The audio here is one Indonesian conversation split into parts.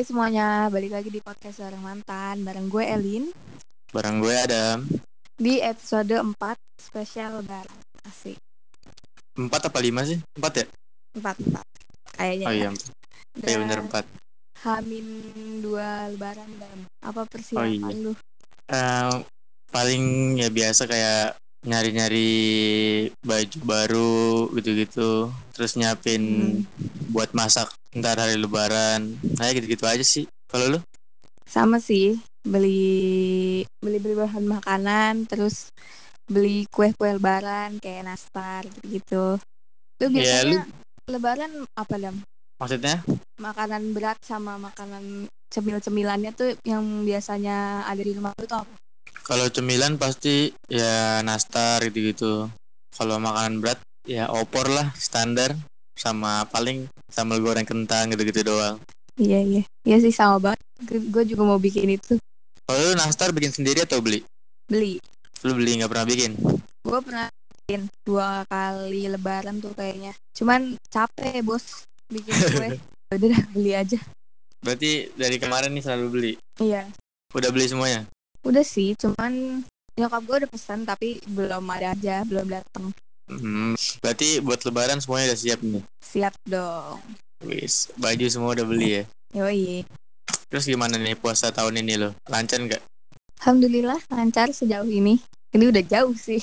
Hai semuanya, balik lagi di podcast Bareng Mantan Bareng gue Elin Barang gue Adam. Di episode 4 spesial lebaran Asik, Empat apa lima sih? Empat ya? 4, 4 Kayaknya Oh ya iya. Iya Dan bener empat. Hamin 2 lebaran dan Apa persiapan Oh, iya. lu? Eh, paling ya biasa kayak nyari-nyari baju baru gitu-gitu. Terus nyiapin Hmm. buat masak ntar hari lebaran. Nah gitu-gitu aja sih. Kalau lu? Sama sih Beli Beli-beli bahan makanan Terus beli kue-kue lebaran Kayak nastar gitu-gitu Lu Ya, biasanya lu- lebaran apa Dam? Maksudnya? Makanan berat sama makanan cemil-cemilannya tuh yang biasanya ada di rumah lu tuh apa? Kalau cemilan pasti ya nastar gitu-gitu. Kalau makanan berat ya opor lah standar sama paling sambal goreng kentang gitu-gitu doang. Iya iya, iya sih sama banget. Gue juga mau bikin itu Kalau lu nastar bikin sendiri atau beli? beli. Lu beli nggak pernah bikin? Gue pernah bikin dua kali lebaran tuh kayaknya. Cuman capek bos bikin kue. Udah dah, beli aja. Berarti dari kemarin nih selalu beli. Iya, Udah beli semuanya? Udah sih. Cuman nyokap gue udah pesan tapi belum ada aja, belum datang. Hmm, berarti buat lebaran semuanya udah siap nih. Siap dong. Wis, baju semua udah beli ya. Yoi. Terus gimana nih puasa tahun ini lo? Lancar nggak? Alhamdulillah lancar sejauh ini. Ini udah jauh sih.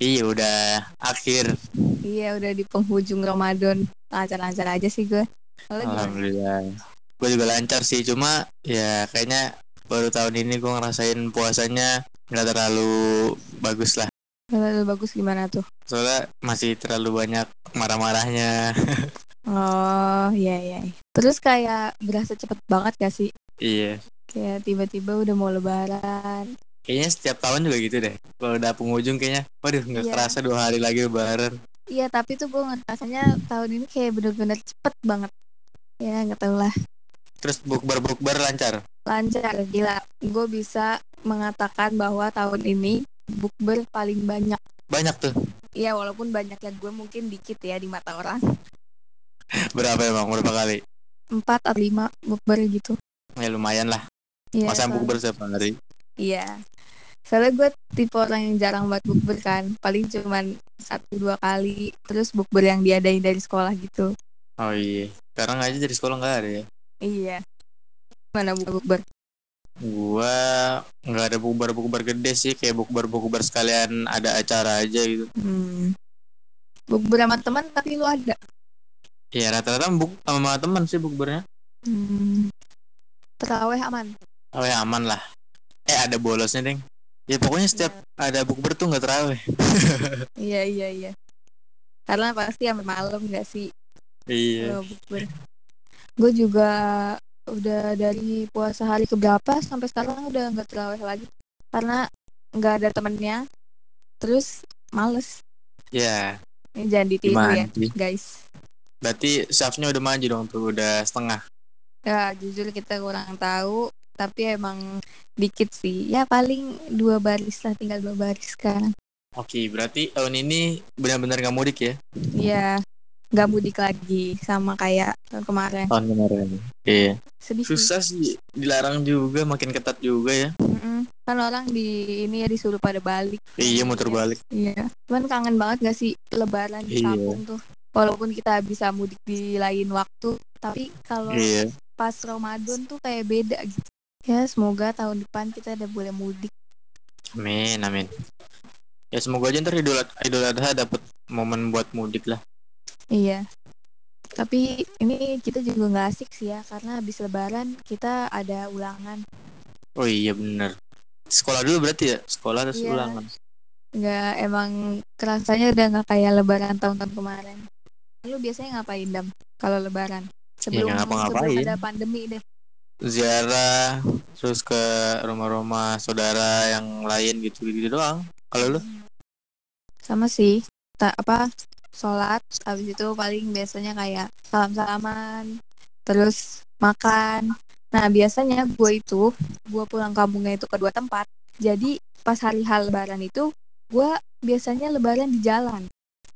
Iya udah akhir. Iya udah di penghujung Ramadan lancar-lancar aja sih gue. Alhamdulillah. Gue juga lancar sih, cuma ya kayaknya baru tahun ini gue ngerasain puasanya nggak terlalu bagus lah. Kalau bagus gimana tuh? Soalnya masih terlalu banyak marah-marahnya. Oh iya iya. Terus kayak berasa cepet banget gak sih? iya. Kayak tiba-tiba udah mau lebaran. Kayaknya setiap tahun juga gitu deh. Kalau udah penghujung kayaknya, waduh nggak Iya. kerasa dua hari lagi lebaran. Iya tapi tuh gue ngerasanya tahun ini kayak bener-bener cepet banget. Ya nggak tahu lah. Terus bukber-bukber lancar. Lancar gila. Gue bisa mengatakan bahwa tahun ini bukber paling banyak. Banyak tuh. Iya walaupun banyaknya gue mungkin dikit ya di mata orang. Berapa emang? Berapa kali? Empat atau lima bukber gitu. Ya lumayan lah. Iya. Masa soalnya- bukber setiap hari. Iya. Soalnya gue tipe orang yang jarang buat bukber kan. Paling cuman satu dua kali. Terus bukber yang diadain dari sekolah gitu. Oh iya. Sekarang aja dari sekolah nggak ada ya. Iya. Mana bukber? Gua nggak ada bukber-bukber gede sih. Kayak bukber-bukber sekalian ada acara aja gitu. Hmm. Bukber sama teman tapi lu ada. Ya rata-rata buk sama teman sih bukbernya. Hmm. Terawih aman. Ya aman lah. Eh ada bolosnya deng. Ya pokoknya setiap ada bukber tuh nggak terawih. Iya iya iya. Karena pasti sampai malam gak sih iya. bukber. Gue juga udah dari puasa hari keberapa sampai sekarang udah nggak terawih lagi. Karena nggak ada temennya. Terus males. Ya. Ini jangan ditiru ya guys. Berarti syafnya udah maju dong tuh udah setengah. Ya jujur kita kurang tahu. Tapi emang dikit sih. Ya paling dua baris lah tinggal dua baris sekarang. Oke, berarti tahun ini benar-benar nggak mudik ya? Iya. Gak mudik lagi sama kayak tahun kemarin. Tahun kemarin. Iya. Sedih sih. Susah sih, dilarang juga, makin ketat juga ya. Mm-mm. Kan orang di ini ya disuruh pada balik. Iya, muter balik. Iya. Cuman kangen banget gak sih lebaran di Iya. kampung tuh. Walaupun kita bisa mudik di lain waktu, tapi kalau Iya. pas Ramadan tuh kayak beda gitu. Ya semoga tahun depan kita udah boleh mudik. Amin, amin. Ya semoga aja ntar Idul, Idul Adha dapat momen buat mudik lah. Iya. Tapi ini kita juga nggak asik sih ya, karena habis lebaran kita ada ulangan. Oh iya bener. Sekolah dulu berarti ya? Sekolah terus Iya. ulangan. Nggak emang kerasanya udah nggak kayak lebaran tahun-tahun kemarin. Lu biasanya ngapain dam kalau lebaran? Sebelum, ngapa-ngapain. sebelum ada pandemi deh. Ziarah, terus ke rumah-rumah saudara yang lain gitu-gitu doang. Kalau lu? Sama sih. Tak apa sholat habis itu paling biasanya kayak salam-salaman terus makan. Nah biasanya gue itu gue pulang kampungnya itu ke dua tempat. Jadi pas hari hal lebaran itu gue biasanya lebaran di jalan.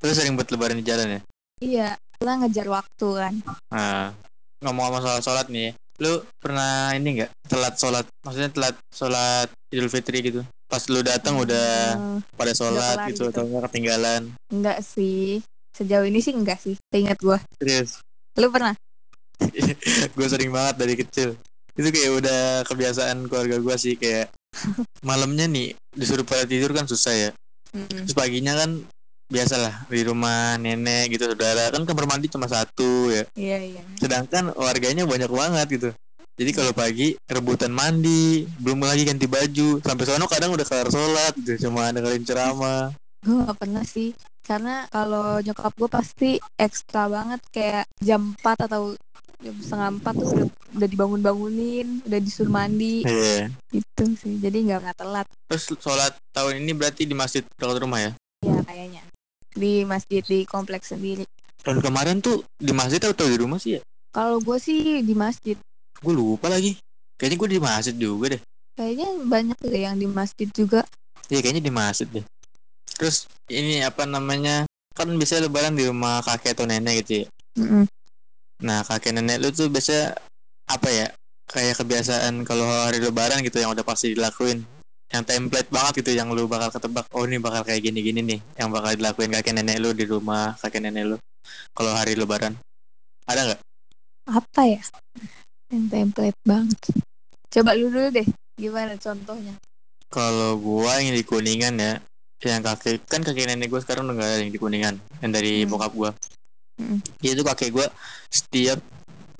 Lu sering buat lebaran di jalan ya? iya lah ngejar waktu kan. Nah, ngomong sama soal sholat nih lu pernah ini nggak? Telat sholat maksudnya telat sholat idul fitri gitu pas lu datang udah Eh, pada sholat gitu, gitu. atau nggak ketinggalan enggak sih. Sejauh ini sih enggak sih. Ingat gua. serius Lu pernah? gue sering banget dari kecil itu kayak udah kebiasaan keluarga gue sih kayak malamnya nih disuruh pada tidur kan susah ya Mm-mm. terus paginya kan biasalah di rumah nenek gitu saudara kan kamar mandi cuma satu ya Iya, iya. sedangkan warganya banyak banget gitu jadi kalau pagi rebutan mandi belum lagi ganti baju sampai sono kadang udah kelar sholat gitu cuma dengerin ceramah Gue gak pernah sih. Karena kalau nyokap gue pasti ekstra banget kayak jam 4 atau jam setengah 4 tuh udah, udah dibangun-bangunin, udah disuruh mandi Iya. gitu sih. Jadi nggak nggak telat terus sholat tahun ini berarti di masjid dekat rumah ya ya kayaknya. Di masjid di kompleks sendiri. tahun kemarin tuh di masjid atau di rumah sih ya Kalau gue sih di masjid. Gue lupa lagi kayaknya gue di masjid juga deh Kayaknya banyak deh yang di masjid juga. Iya kayaknya di masjid deh. Terus ini apa namanya? Kan biasanya lebaran di rumah kakek atau nenek gitu ya. Mm-mm. Nah kakek nenek lu tuh biasa apa ya? Kayak kebiasaan kalau hari lebaran gitu yang udah pasti dilakuin. Yang template banget gitu yang lu bakal ketebak. Oh ini bakal kayak gini-gini nih. Yang bakal dilakuin kakek nenek lu di rumah kakek nenek lu. Kalau hari lebaran. Ada nggak? Apa ya? Yang template banget. Coba lu dulu deh. Gimana contohnya? Kalau gua yang di Kuningan ya. Yang kakek kan kakek nenek gua sekarang udah gak ada yang di Kuningan. Yang dari Hmm. bokap gua. Mm. Itu kakek gua setiap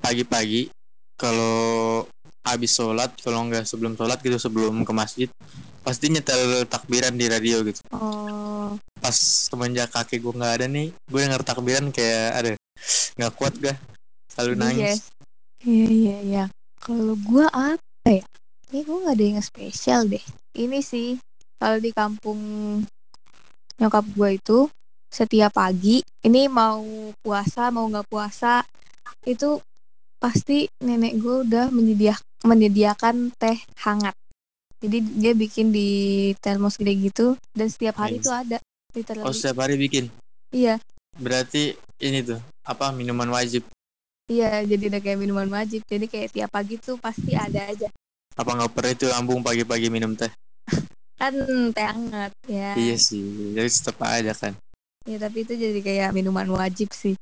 pagi-pagi kalau habis sholat kalau nggak sebelum sholat gitu sebelum ke masjid pasti nyetel takbiran di radio gitu Oh, pas semenjak kakek gue nggak ada nih gue denger takbiran kayak ada nggak kuat gak selalu nangis Iya iya iya. Kalau gua apa ya? Ini gua nggak ada yang spesial deh. Ini sih kalau di kampung nyokap gua itu setiap pagi ini mau puasa mau nggak puasa itu pasti nenek gua udah menyedia menyediakan teh hangat. Jadi dia bikin di termos gede gitu dan setiap hari itu ada oh literally. setiap hari bikin Iya, berarti ini tuh apa minuman wajib iya jadi udah kayak minuman wajib. Jadi kayak tiap pagi tuh pasti ada aja. apa nggak pernah itu lambung pagi-pagi minum teh Kan teh hangat ya. iya sih jadi tetap aja kan Ya tapi itu jadi kayak minuman wajib sih.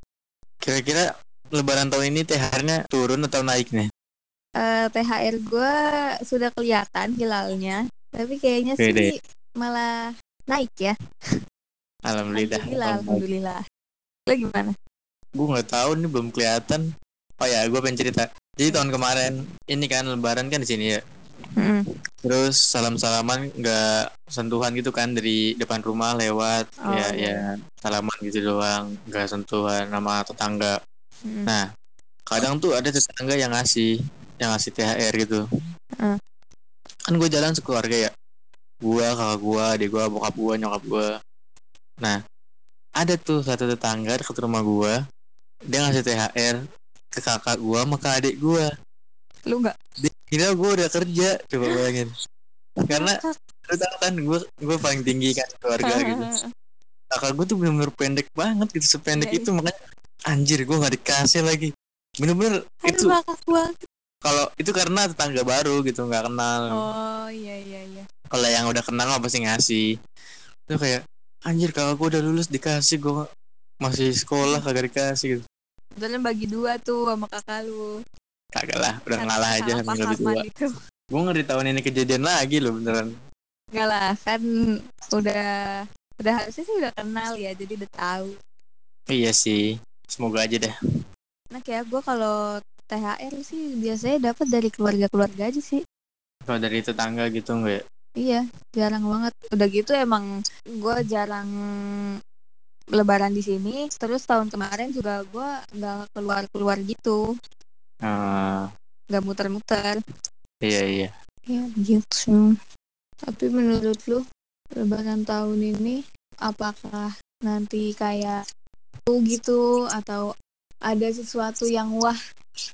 kira-kira lebaran tahun ini THR-nya turun atau naik nih Eh THR gue sudah kelihatan hilalnya, tapi kayaknya Beda sih malah naik ya. alhamdulillah Alhamdulillah, alhamdulillah. Lo gimana? Gue nggak tahu nih belum kelihatan. Oh ya gue pengen cerita. Jadi tahun kemarin ini kan lebaran kan di sini ya? Mm-mm. terus salam salaman nggak sentuhan gitu kan dari depan rumah lewat Oh, ya iya, ya salaman gitu doang. Nggak sentuhan sama tetangga. Mm-mm. nah kadang tuh ada tetangga yang ngasih yang ngasih THR gitu. Heeh. kan gue jalan sekeluarga ya? Gue kakak gue adik gue bokap gue nyokap gue nah ada tuh satu tetangga dekat rumah gue dia ngasih THR ke kakak gue sama ke adik gue Lu nggak? dia kira gue udah kerja coba bayangin. Karena lu tau kan gue gue paling tinggi kan keluarga gitu. Kakak gue tuh bener-bener pendek banget gitu sependek Iya, itu. Makanya anjir gue nggak dikasih lagi. Bener-bener itu Aduh kalau itu karena tetangga baru gitu nggak kenal. Oh iya iya iya. kalau yang udah kenal mah pasti ngasih. Itu kayak anjir kakak gue udah lulus dikasih gue masih sekolah kagak dikasih gitu Kebetulan bagi dua tuh sama kakak lu. kagak lah udah Kan ngalah aja sama lebih tua kesalahpahaman itu. gue ngeri tahun ini kejadian lagi loh beneran Enggak lah, kan udah udah harusnya sih udah kenal ya, jadi udah tahu. iya sih semoga aja deh Nah kayak gue kalau THR sih biasanya dapat dari keluarga-keluarga aja sih. kalau dari tetangga gitu enggak ya? Iya, jarang banget. Udah gitu emang gue jarang lebaran di sini. Terus tahun kemarin juga gue nggak keluar-keluar gitu, Ah, nggak muter-muter. iya iya Ya gitu. Tapi menurut lu lebaran tahun ini apakah nanti kayak tuh gitu atau ada sesuatu yang wah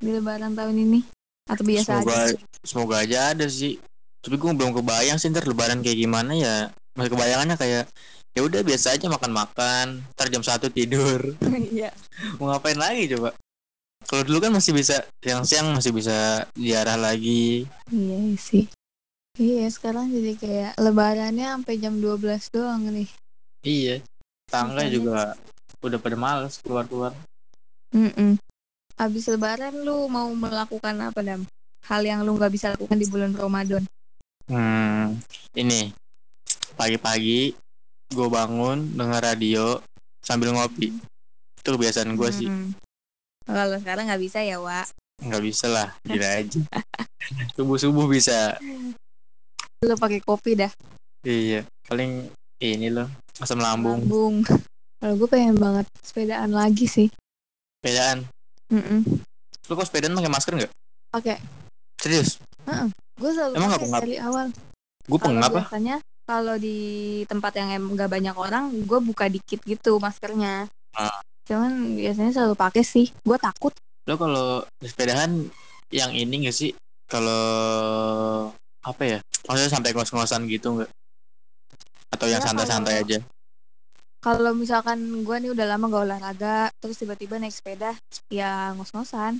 di lebaran tahun ini atau biasa semoga aja? semoga aja ada sih tapi gue belum kebayang sih ntar lebaran kayak gimana ya masih kebayangannya kayak ya udah biasa aja makan makan ntar jam satu tidur. Iya. mau ngapain lagi coba? Kalau dulu kan masih bisa siang-siang masih bisa ziarah lagi. Iya sih. Iya sekarang jadi kayak lebarannya sampai jam 12 doang nih. Iya. Tangga juga udah pada males keluar-keluar. Mm-mm. Abis lebaran lu mau melakukan apa dam? Hal yang lu nggak bisa lakukan di bulan Ramadan. hmm ini. Pagi-pagi gue bangun dengar radio sambil ngopi itu kebiasaan gue sih Hmm. Kalau sekarang nggak bisa ya, Wak. nggak bisa lah gila aja subuh subuh bisa Lu pakai kopi dah. iya paling ini loh asam lambung Lambung. Kalau gue pengen banget sepedaan lagi sih. sepedaan Mm-mm. lu kok sepedaan pakai masker nggak Pakai. serius Gue selalu Emang nggak pengap? dari awal. gue pengap biasanya kalau di tempat yang em nggak banyak orang, gue buka dikit gitu maskernya. Ah. Cuman biasanya selalu pakai sih. Gue takut. lo kalau sepedaan yang ini gak sih kalau apa ya maksudnya sampai ngos-ngosan gitu nggak atau yang Ya, santai-santai kalau- aja Kalau misalkan gue nih udah lama gak olahraga, terus tiba-tiba naik sepeda, ya ngos-ngosan.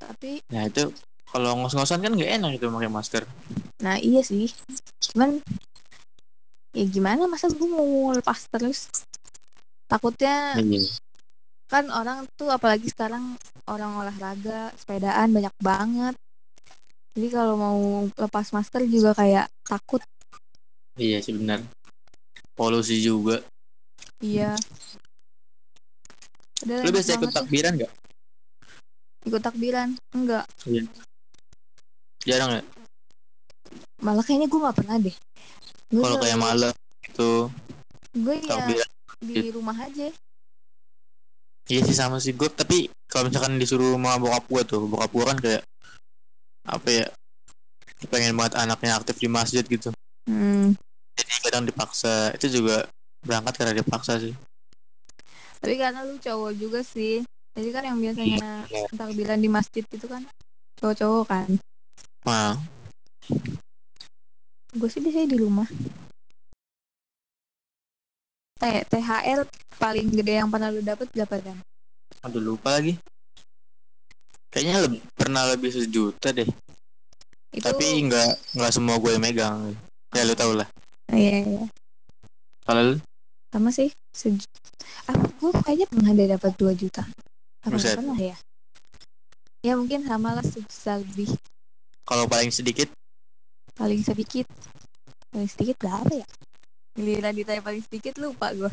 Tapi, nah itu kalau ngos-ngosan kan nggak enak itu pakai masker nah iya sih. Cuman, ya gimana masa gue mau lepas terus? Takutnya iya kan orang tuh apalagi sekarang orang olahraga, sepedaan banyak banget. Jadi kalau mau lepas masker juga kayak takut. iya sih benar polusi juga Iya. Udah enak biasa ikut takbiran nggak Ikut takbiran. Enggak. iya jarang ya Malah kayaknya gue gak pernah deh. Kalau kayak malam itu Gue ya di rumah aja. iya sih sama sih gue tapi kalau misalkan disuruh sama bokap gue tuh bokap gue kan kayak apa ya pengen banget anaknya aktif di masjid gitu Hmm. jadi kadang dipaksa itu juga berangkat karena dipaksa sih Tapi karena lu cowok juga sih. Jadi kan yang biasanya Iya. takbiran di masjid itu kan cowok-cowok kan. Nah Gue sih biasanya di rumah. T THR paling gede yang pernah lu dapet berapa kan? aduh lupa lagi kayaknya lebih, pernah lebih sejuta deh Itu tapi nggak nggak semua gue yang megang ya lu tau lah Iya, iya. kalau lu Sama sih. Sej Apa gue kayaknya pernah ada dapat 2 juta. Apa pernah ya? Ya mungkin sama lah sejuta lebih. Kalau paling sedikit? Paling sedikit. Paling sedikit berapa ya? Giliran ditanya paling sedikit lupa gue.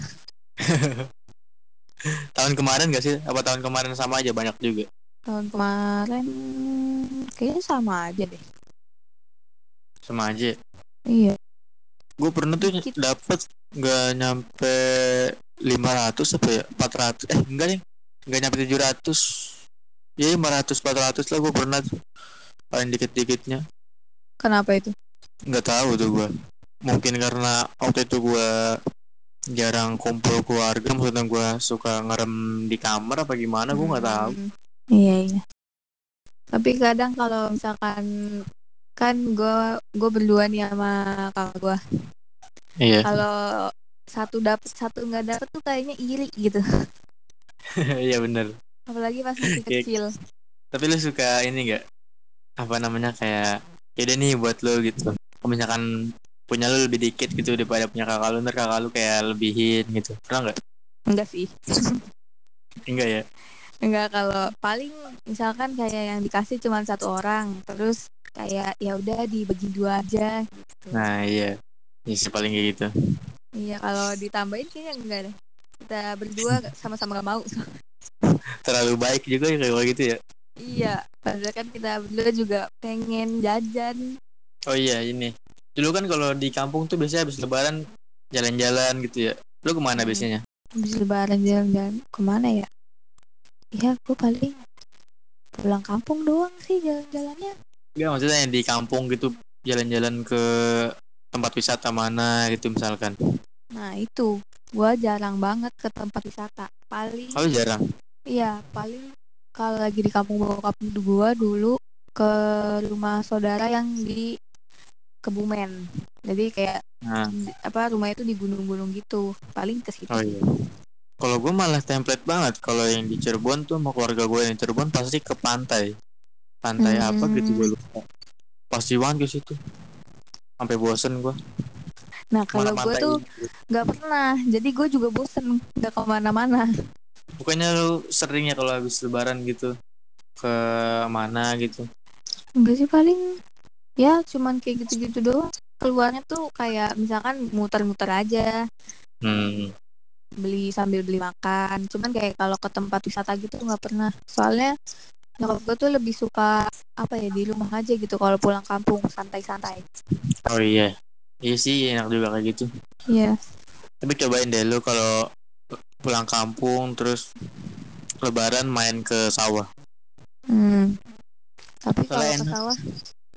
tahun kemarin gak sih? Apa tahun kemarin sama aja? Banyak juga. Tahun kemarin kayaknya sama aja deh. sama aja Iya. gue pernah tuh dapet nggak nyampe 500 apa ya? 400 eh enggak nih nggak nyampe 700 ya 500 400 lah gue pernah tuh paling dikit-dikitnya Kenapa itu? nggak tahu tuh gue mungkin karena waktu itu gue jarang kumpul keluarga maksudnya gue suka ngerem di kamar apa gimana gue nggak tahu Hmm, Iya iya. Tapi kadang kalau misalkan kan gue gue berdua nih sama kakak gue. iya Kalau satu dapet satu nggak dapet tuh kayaknya iri gitu. iya bener Apalagi pas masih Kayak- kecil. tapi lu suka ini nggak apa namanya kayak yaudah nih buat lu gitu kalau misalkan punya lu lebih dikit gitu daripada punya kakak lu ntar kakak lu kayak lebihin gitu pernah nggak Enggak sih. enggak ya Enggak kalau paling misalkan kayak yang dikasih cuma satu orang, terus kayak ya udah dibagi dua aja gitu. nah iya ini sih paling kayak gitu Iya kalau ditambahin kayaknya enggak deh. Kita berdua sama-sama gak mau. terlalu baik juga ya kayak gitu ya iya, padahal kan kita berdua juga pengen jajan. oh iya ini dulu kan kalau di kampung tuh biasanya habis lebaran jalan-jalan gitu ya lu ke mana Hmm. biasanya Habis lebaran jalan-jalan ke mana ya? Ya gue paling pulang kampung doang sih jalan-jalannya. Enggak maksudnya yang di kampung gitu jalan-jalan ke tempat wisata mana gitu misalkan Nah itu gue jarang banget ke tempat wisata. Paling oh jarang iya paling kalau lagi di kampung bokap gue dulu ke rumah saudara yang di Kebumen. Jadi kayak nah apa rumah itu di gunung-gunung gitu. Paling ke situ oh iya Kalau gue malah template banget. Kalau yang di Cirebon tuh mau keluarga gue yang di Cirebon pasti ke pantai. Pantai apa gitu gue Hmm. lupa. Pasti banget ke situ. Sampai bosen gue. Nah kalau gue tuh nggak pernah, jadi gue juga bosen nggak ke mana-mana. Bukannya lu sering ya kalau habis lebaran gitu ke mana gitu. Enggak sih paling ya cuman kayak gitu-gitu doang. Keluarnya tuh kayak misalkan muter-muter aja, Hmm. beli sambil beli makan. Cuman kayak kalau ke tempat wisata gitu nggak pernah. Soalnya nyokap gue tuh lebih suka apa ya di rumah aja gitu kalau pulang kampung santai-santai. Oh iya. Iya sih enak juga kayak gitu. Iya. Tapi cobain deh lu kalau pulang kampung terus lebaran main ke sawah. Hmm. Tapi kalau ke sawah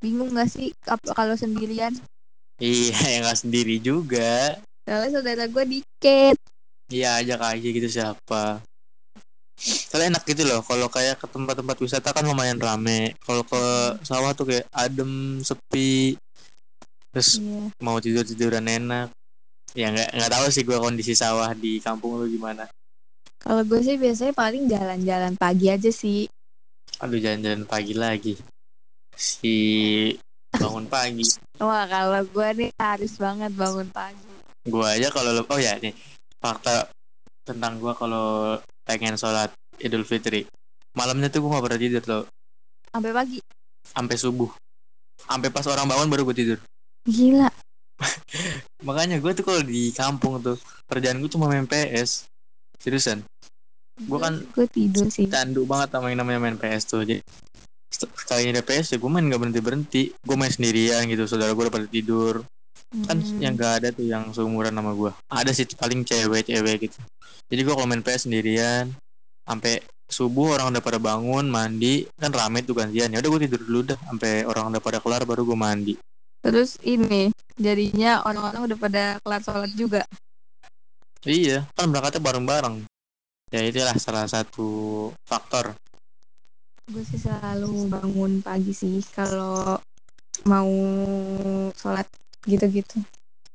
bingung nggak sih kalau sendirian? Iya, yang gak sendiri juga. Soalnya saudara gue dikit. Iya, ajak aja gitu siapa. Soalnya enak gitu loh. Kalau kayak ke tempat-tempat wisata kan lumayan rame. Kalau ke sawah tuh kayak adem, sepi. Terus Iya. mau tidur tiduran enak. Ya nggak nggak tahu sih gue kondisi sawah di kampung lu gimana. Kalau gue sih biasanya paling jalan-jalan pagi aja sih. Aduh jalan-jalan pagi lagi. Si bangun pagi. Wah kalau gue nih harus banget bangun pagi. Gue aja kalau oh ya nih fakta tentang gue kalau pengen sholat Idul Fitri. Malamnya tuh gue gak pernah tidur loh. Sampai pagi. Sampai subuh. Sampai pas orang bangun baru gue tidur. Gila. Makanya gue tuh kalau di kampung tuh kerjaan gue cuma main PS. Seriusan. Gue kan gue tidur sih. candu banget sama yang namanya main PS tuh. Jadi sekali ada PS ya gue main gak berhenti berhenti. Gue main sendirian gitu. Saudara gue udah pada tidur. Kan Hmm. yang gak ada tuh yang seumuran sama gue. Ada sih paling cewek-cewek gitu. Jadi gue kalau main PS sendirian sampai subuh orang udah pada bangun mandi kan rame tuh gantian ya udah gue tidur dulu dah sampai orang udah pada kelar baru gue mandi Terus ini jadinya orang-orang udah pada kelar sholat juga. iya. Kan berangkatnya bareng-bareng. Ya itulah salah satu faktor. Gue sih selalu bangun pagi sih kalau mau sholat gitu-gitu.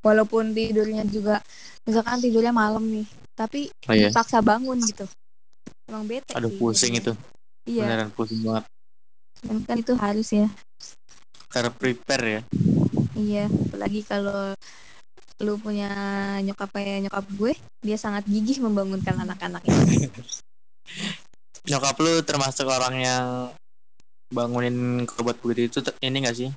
Walaupun tidurnya juga, misalkan tidurnya malam nih, tapi oh iya. dipaksa bangun gitu. Emang bete aduh sih pusing itu. Iya, beneran pusing banget. Dan kan itu harus ya. cara prepare ya Iya, apalagi kalau lu punya nyokap kayak nyokap gue, dia sangat gigih membangunkan anak-anaknya. nyokap lu termasuk orang yang bangunin kerabat begitu itu ini gak sih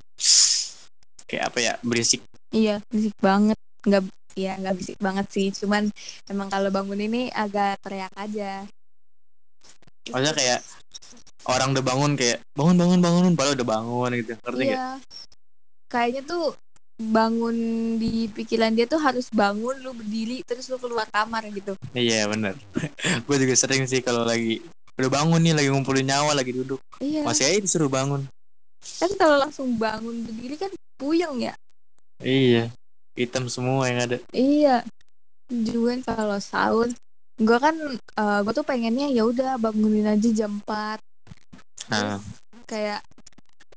kayak apa ya berisik Iya, berisik banget. Nggak, ya nggak berisik banget sih. Cuman emang kalau bangun ini agak teriak aja. Maksudnya kayak orang udah bangun kayak bangun bangun bangun padahal udah bangun gitu ngerti gak iya. Kayaknya tuh bangun di pikiran dia tuh harus bangun, lu berdiri, terus lu keluar kamar gitu. iya bener gue juga sering sih kalau lagi udah bangun nih lagi ngumpulin nyawa lagi duduk Iya. masih aja disuruh bangun Kan kalau langsung bangun berdiri kan puyeng ya. iya hitam semua yang ada Iya. Juga kalau sahur, gue kan, gue tuh pengennya ya udah bangunin aja jam 4 nah kayak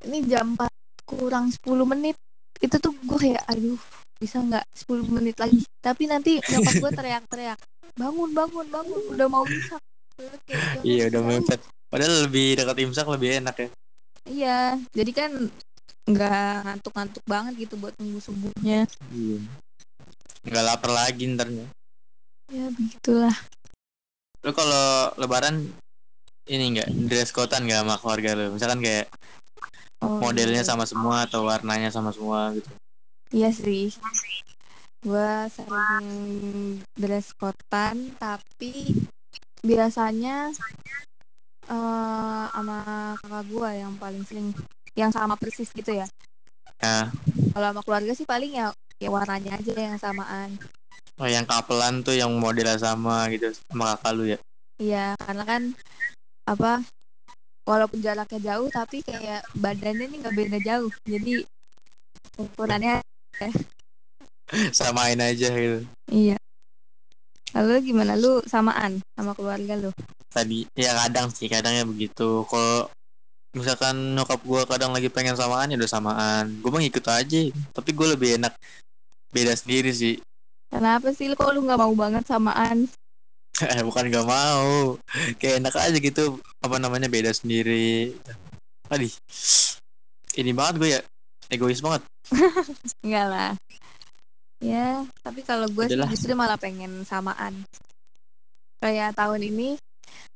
ini jam 4 kurang 10 menit itu tuh gue kayak aduh bisa nggak 10 menit lagi? Tapi nanti nyokap gue teriak-teriak bangun bangun bangun udah mau imsak. "Jangan iya udah bisa." mepet padahal lebih dekat imsak lebih enak ya. Iya jadi kan nggak ngantuk-ngantuk banget gitu buat tunggu subuhnya. Iya. Nggak lapar lagi ntarnya ya begitulah. Lu kalau lebaran ini nggak dress codean nggak sama keluarga lu? Misalkan kayak oh, modelnya iya. sama semua atau warnanya sama semua gitu? Iya sih. Gue sering dress codean tapi biasanya eh sama kakak gue yang paling sering yang sama persis gitu ya. Nah kalau sama keluarga sih paling ya ya warnanya aja yang samaan. Oh, yang kapelan tuh yang modelnya sama gitu sama kakak lu ya? Iya karena kan apa walaupun jaraknya jauh tapi kayak badannya nih nggak beda jauh. Jadi ukurannya samain aja gitu. Iya. Lalu gimana? Lu samaan sama keluarga lu? Tadi ya kadang sih kadangnya begitu. Kalau misalkan nyokap gue kadang lagi pengen samaan ya udah samaan. Gue mah ngikut aja. Tapi gue lebih enak beda sendiri sih. Kenapa sih? Lu kok lu nggak mau banget samaan bukan gak mau kayak enak aja gitu apa namanya beda sendiri Aduh, ini banget gue ya egois banget Enggak lah. Ya, tapi kalau gue justru malah pengen samaan. Kayak tahun ini,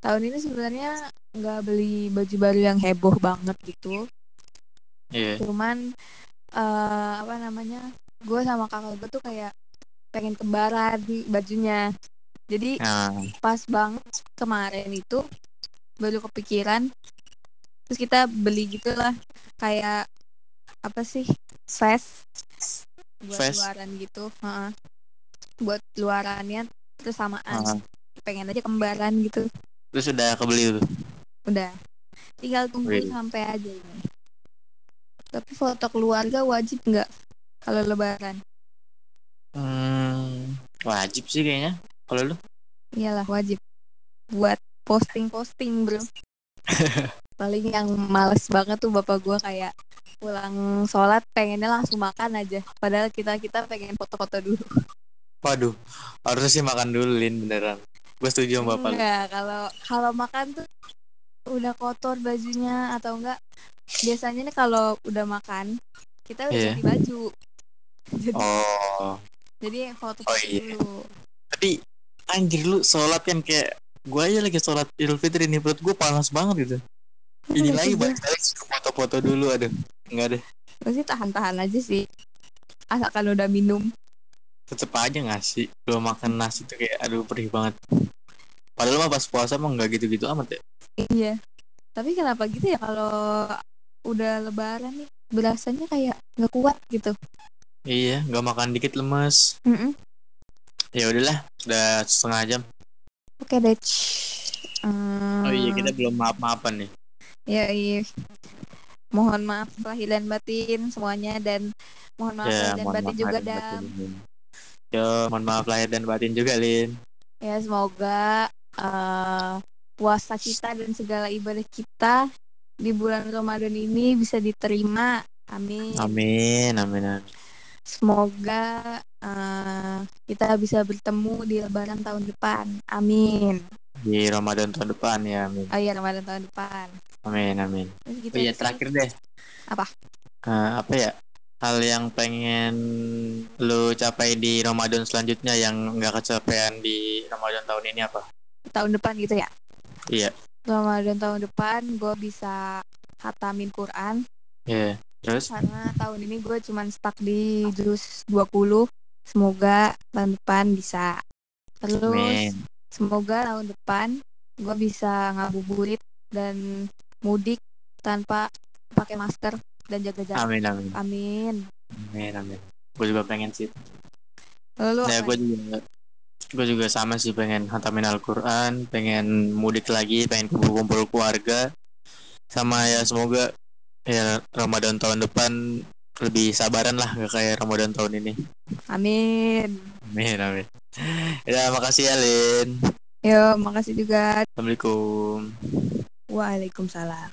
tahun ini sebenarnya nggak beli baju baru yang heboh banget gitu. iya Cuman eh apa namanya? Gue sama kakak gue tuh kayak pengen kembaran bajunya. Jadi nah. pas banget kemarin itu baru kepikiran terus kita beli gitulah kayak apa sih vest buat Fest. luaran gitu Heeh. buat luarannya terus samaan Ah, pengen aja kembaran gitu. Terus udah kebeli tuh? Udah. Tinggal tunggu Wih. sampai aja ini. Tapi foto keluarga wajib nggak kalau lebaran? Hmm, wajib sih kayaknya kalau lu? Iyalah wajib. Buat posting-posting bro. Paling yang males banget tuh bapak gua kayak pulang sholat pengennya langsung makan aja. Padahal kita kita pengen foto-foto dulu. Waduh harusnya sih makan dulu Lin beneran. Gue setuju sama bapak enggak kalau kalau makan tuh udah kotor bajunya atau enggak biasanya nih kalau udah makan kita udah iya. ganti baju. Jadi oh. Jadi oh foto-foto iya. dulu. Tapi anjir lu sholat kan kayak gue aja lagi sholat idul fitri nih perut gue panas banget gitu. Ini itu lagi balik foto-foto dulu aduh. Enggak deh. Gue sih tahan-tahan aja sih. Asalkan udah minum. Tetep aja nggak sih belum makan nasi tuh kayak aduh perih banget. Padahal mah pas puasa mah nggak gitu-gitu amat ya. Iya. Tapi kenapa gitu ya kalau udah lebaran nih berasanya kayak nggak kuat gitu? Iya nggak makan dikit lemes. Mm-mm. Ya udahlah udah setengah jam. Oke deh oh iya kita belum maaf maafan nih. Ya iya. Mohon maaf lahir dan batin semuanya dan mohon maaf ya lahir dan mohon batin maaf juga dan yo mohon maaf lahir dan batin juga Lin. Ya semoga eh, puasa kita dan segala ibadah kita di bulan Ramadan ini bisa diterima. Amin. Amin amin amin semoga eh, kita bisa bertemu di lebaran tahun depan. Amin. Di Ramadan tahun depan ya amin. Oh iya Ramadan tahun depan. Amin amin. Terus gitu. Oh iya terakhir deh. Apa? Eh, apa ya? Hal yang pengen lu capai di Ramadan selanjutnya yang nggak kecapean di Ramadan tahun ini apa? Tahun depan gitu ya? Iya. Ramadan tahun depan gue bisa hatamin Quran. Iya terus? Karena tahun ini gue cuman stuck di juz 20 semoga tahun depan bisa. Terus amin. semoga tahun depan gue bisa ngabuburit dan mudik tanpa pakai masker dan jaga jarak. Amin amin. Amin. Amin amin. Gue juga pengen sih. Lalu ya apa gue juga gue juga sama sih pengen hatamin Al-Quran pengen mudik lagi pengen kumpul-kumpul keluarga. Sama ya semoga ya Ramadan tahun depan lebih sabaran lah gak kayak Ramadan tahun ini. Amin. Amin amin. Ya makasih ya Lin. Yo makasih juga. Assalamualaikum. Waalaikumsalam